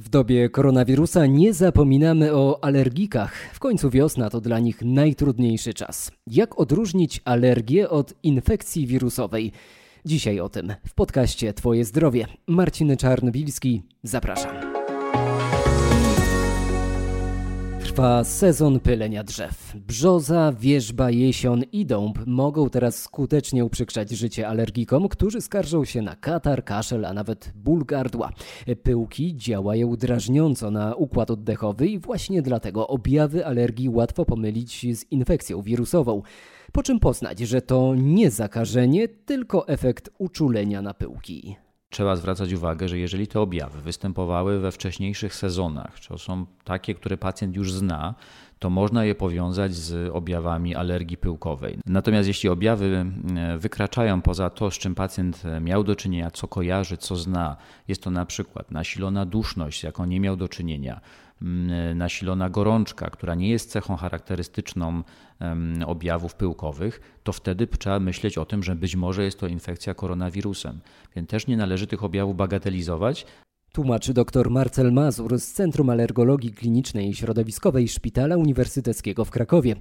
W dobie koronawirusa nie zapominamy o alergikach. W końcu wiosna to dla nich najtrudniejszy czas. Jak odróżnić alergię od infekcji wirusowej? Dzisiaj o tym w podcaście Twoje zdrowie. Marcin Czarnobilski, zapraszam. Trwa sezon pylenia drzew. Brzoza, wierzba, jesion i dąb mogą teraz skutecznie uprzykrzać życie alergikom, którzy skarżą się na katar, kaszel, a nawet ból gardła. Pyłki działają drażniąco na układ oddechowy i właśnie dlatego objawy alergii łatwo pomylić z infekcją wirusową. Po czym poznać, że to nie zakażenie, tylko efekt uczulenia na pyłki trzeba zwracać uwagę, że jeżeli te objawy występowały we wcześniejszych sezonach, czy są takie, które pacjent już zna, to można je powiązać z objawami alergii pyłkowej. Natomiast jeśli objawy e, wykraczają poza to, z czym pacjent e, miał do czynienia, co kojarzy, co zna, jest to na przykład nasilona duszność, z jaką nie miał do czynienia, nasilona gorączka, która nie jest cechą charakterystyczną objawów pyłkowych, to wtedy trzeba myśleć o tym, że być może jest to infekcja koronawirusem. Więc też nie należy tych objawów bagatelizować, Tłumaczy dr Marcel Mazur z Centrum Alergologii Klinicznej i Środowiskowej Szpitala Uniwersyteckiego w Krakowie.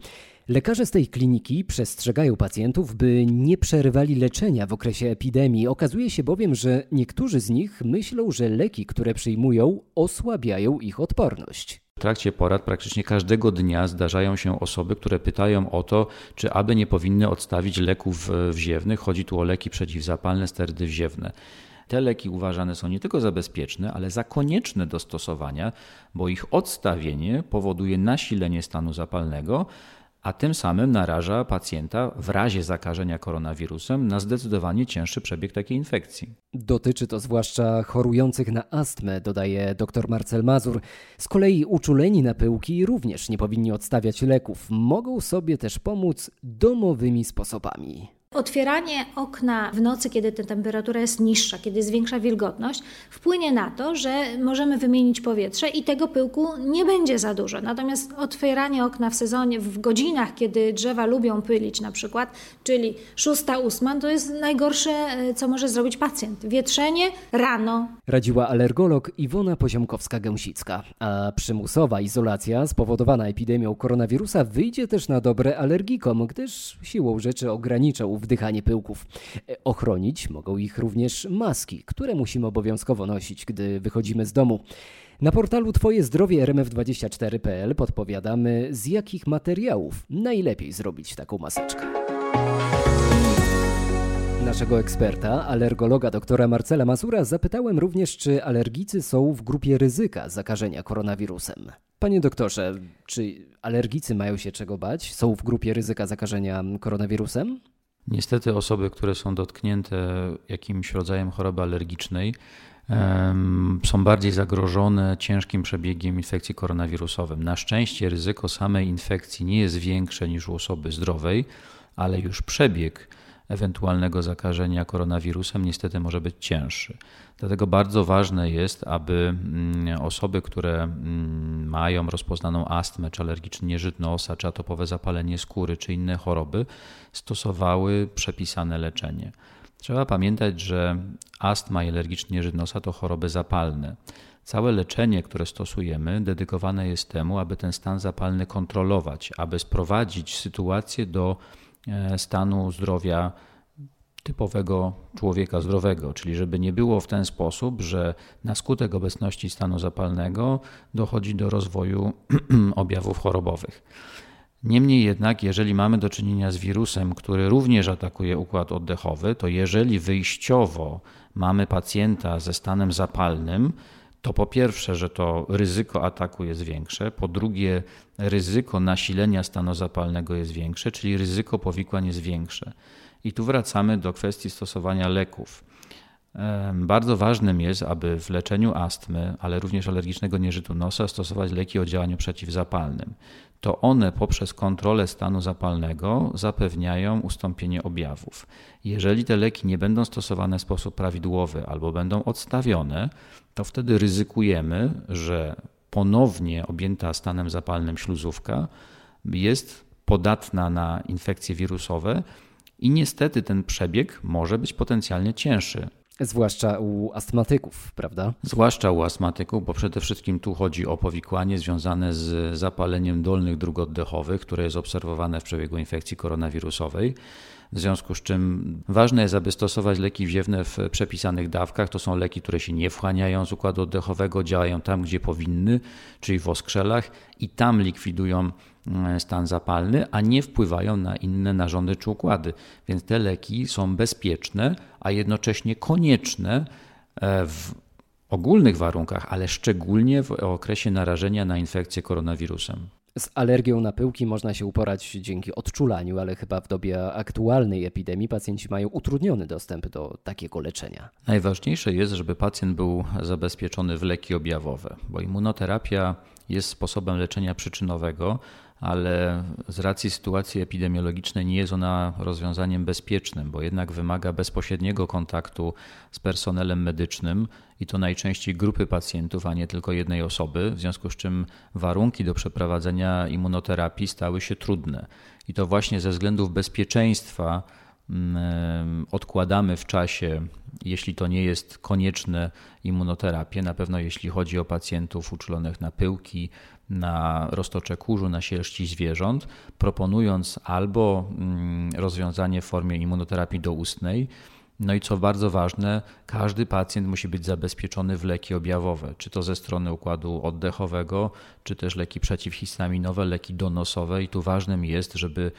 Lekarze z tej kliniki przestrzegają pacjentów, by nie przerywali leczenia w okresie epidemii. Okazuje się bowiem, że niektórzy z nich myślą, że leki, które przyjmują, osłabiają ich odporność. W trakcie porad praktycznie każdego dnia zdarzają się osoby, które pytają o to, czy aby nie powinny odstawić leków wziewnych. Chodzi tu o leki przeciwzapalne, sterydy wziewne. Te leki uważane są nie tylko za bezpieczne, ale za konieczne do stosowania, bo ich odstawienie powoduje nasilenie stanu zapalnego, a tym samym naraża pacjenta w razie zakażenia koronawirusem na zdecydowanie cięższy przebieg takiej infekcji. Dotyczy to zwłaszcza chorujących na astmę, dodaje dr Marcel Mazur. Z kolei uczuleni na pyłki również nie powinni odstawiać leków. Mogą sobie też pomóc domowymi sposobami. Otwieranie okna w nocy, kiedy ta temperatura jest niższa, kiedy jest większa wilgotność, wpłynie na to, że możemy wymienić powietrze i tego pyłku nie będzie za dużo. Natomiast otwieranie okna w sezonie, w godzinach, kiedy drzewa lubią pylić na przykład, czyli 6-8, to jest najgorsze, e, co może zrobić pacjent. Wietrzenie rano. Radziła alergolog Iwona Poziomkowska-Gęsicka. A przymusowa izolacja spowodowana epidemią koronawirusa wyjdzie też na dobre alergikom, gdyż siłą rzeczy ograniczą wdychanie pyłków. E, ochronić mogą ich również maski, które musimy obowiązkowo nosić, gdy wychodzimy z domu. Na portalu Twoje zdrowie rmf24.pl podpowiadamy, z jakich materiałów najlepiej zrobić taką maseczkę. Naszego eksperta, alergologa doktora Marcela Mazura, zapytałem również, czy alergicy są w grupie ryzyka zakażenia koronawirusem. Panie doktorze, czy alergicy mają się czego bać? Są w grupie ryzyka zakażenia koronawirusem? Niestety osoby, które są dotknięte jakimś rodzajem choroby alergicznej, są bardziej zagrożone ciężkim przebiegiem infekcji koronawirusowym. Na szczęście ryzyko samej infekcji nie jest większe niż u osoby zdrowej, ale już przebieg ewentualnego zakażenia koronawirusem niestety może być cięższy. Dlatego bardzo ważne jest, aby mm, osoby, które mm, mają rozpoznaną astmę, czy alergiczny nieżyt nosa, czy atopowe zapalenie skóry, czy inne choroby, stosowały przepisane leczenie. Trzeba pamiętać, że astma i alergiczny nieżyt nosa to choroby zapalne. Całe leczenie, które stosujemy, dedykowane jest temu, aby ten stan zapalny kontrolować, aby sprowadzić sytuację do e, stanu zdrowia typowego człowieka zdrowego, czyli żeby nie było w ten sposób, że na skutek obecności stanu zapalnego dochodzi do rozwoju objawów chorobowych. Niemniej jednak, jeżeli mamy do czynienia z wirusem, który również atakuje układ oddechowy, to jeżeli wyjściowo mamy pacjenta ze stanem zapalnym, to po pierwsze, że to ryzyko ataku jest większe, po drugie, ryzyko nasilenia stanu zapalnego jest większe, czyli ryzyko powikłań jest większe. I tu wracamy do kwestii stosowania leków. Bardzo ważnym jest, aby w leczeniu astmy, ale również alergicznego nieżytu nosa stosować leki o działaniu przeciwzapalnym. To one poprzez kontrolę stanu zapalnego zapewniają ustąpienie objawów. Jeżeli te leki nie będą stosowane w sposób prawidłowy albo będą odstawione, to wtedy ryzykujemy, że ponownie objęta stanem zapalnym śluzówka jest podatna na infekcje wirusowe i niestety ten przebieg może być potencjalnie cięższy. Zwłaszcza u astmatyków, prawda? Zwłaszcza u astmatyków, bo przede wszystkim tu chodzi o powikłanie związane z zapaleniem dolnych dróg oddechowych, które jest obserwowane w przebiegu infekcji koronawirusowej. W związku z czym ważne jest, aby stosować leki wziewne w przepisanych dawkach. To są leki, które się nie wchłaniają z układu oddechowego, działają tam, gdzie powinny, czyli w oskrzelach i tam likwidują mm, stan zapalny, a nie wpływają na inne narządy czy układy. Więc te leki są bezpieczne, a jednocześnie konieczne e, w ogólnych warunkach, ale szczególnie w okresie narażenia na infekcję koronawirusem. Z alergią na pyłki można się uporać dzięki odczulaniu, ale chyba w dobie aktualnej epidemii pacjenci mają utrudniony dostęp do takiego leczenia. Najważniejsze jest, żeby pacjent był zabezpieczony w leki objawowe, bo immunoterapia jest sposobem leczenia przyczynowego, ale z racji sytuacji epidemiologicznej nie jest ona rozwiązaniem bezpiecznym, bo jednak wymaga bezpośredniego kontaktu z personelem medycznym i to najczęściej grupy pacjentów, a nie tylko jednej osoby, w związku z czym warunki do przeprowadzenia immunoterapii stały się trudne. I to właśnie ze względów bezpieczeństwa odkładamy w czasie, jeśli to nie jest konieczne, immunoterapię. Na pewno jeśli chodzi o pacjentów uczulonych na pyłki, na roztocze kurzu, na sierści zwierząt, proponując albo mm, rozwiązanie w formie immunoterapii doustnej, no i co bardzo ważne, każdy pacjent musi być zabezpieczony w leki objawowe, czy to ze strony układu oddechowego, czy też leki przeciwhistaminowe, leki donosowe. I tu ważnym jest, żeby mm,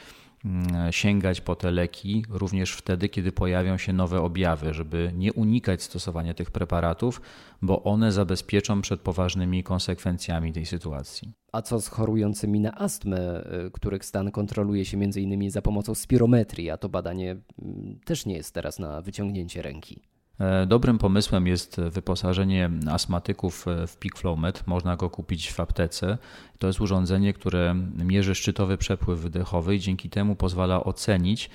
sięgać po te leki również wtedy, kiedy pojawią się nowe objawy, żeby nie unikać stosowania tych preparatów, bo one zabezpieczą przed poważnymi konsekwencjami tej sytuacji. A co z chorującymi na astmę, y, których stan kontroluje się m.in. za pomocą spirometrii, a to badanie mm, też nie jest teraz na wyciągnięcie ręki? E, dobrym pomysłem jest wyposażenie astmatyków w PeakFlowMed. Można go kupić w aptece. To jest urządzenie, które mierzy szczytowy przepływ wydechowy i dzięki temu pozwala ocenić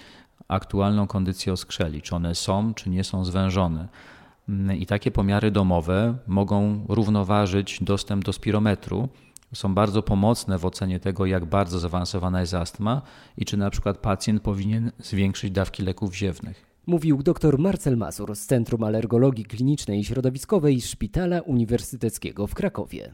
aktualną kondycję oskrzeli, czy one są, czy nie są zwężone. Mm, I takie pomiary domowe mogą równoważyć dostęp do spirometru, są bardzo pomocne w ocenie tego, jak bardzo zaawansowana jest astma i czy na przykład pacjent powinien zwiększyć dawki leków ziewnych. Mówił dr Marcel Mazur z Centrum Alergologii Klinicznej i Środowiskowej Szpitala Uniwersyteckiego w Krakowie.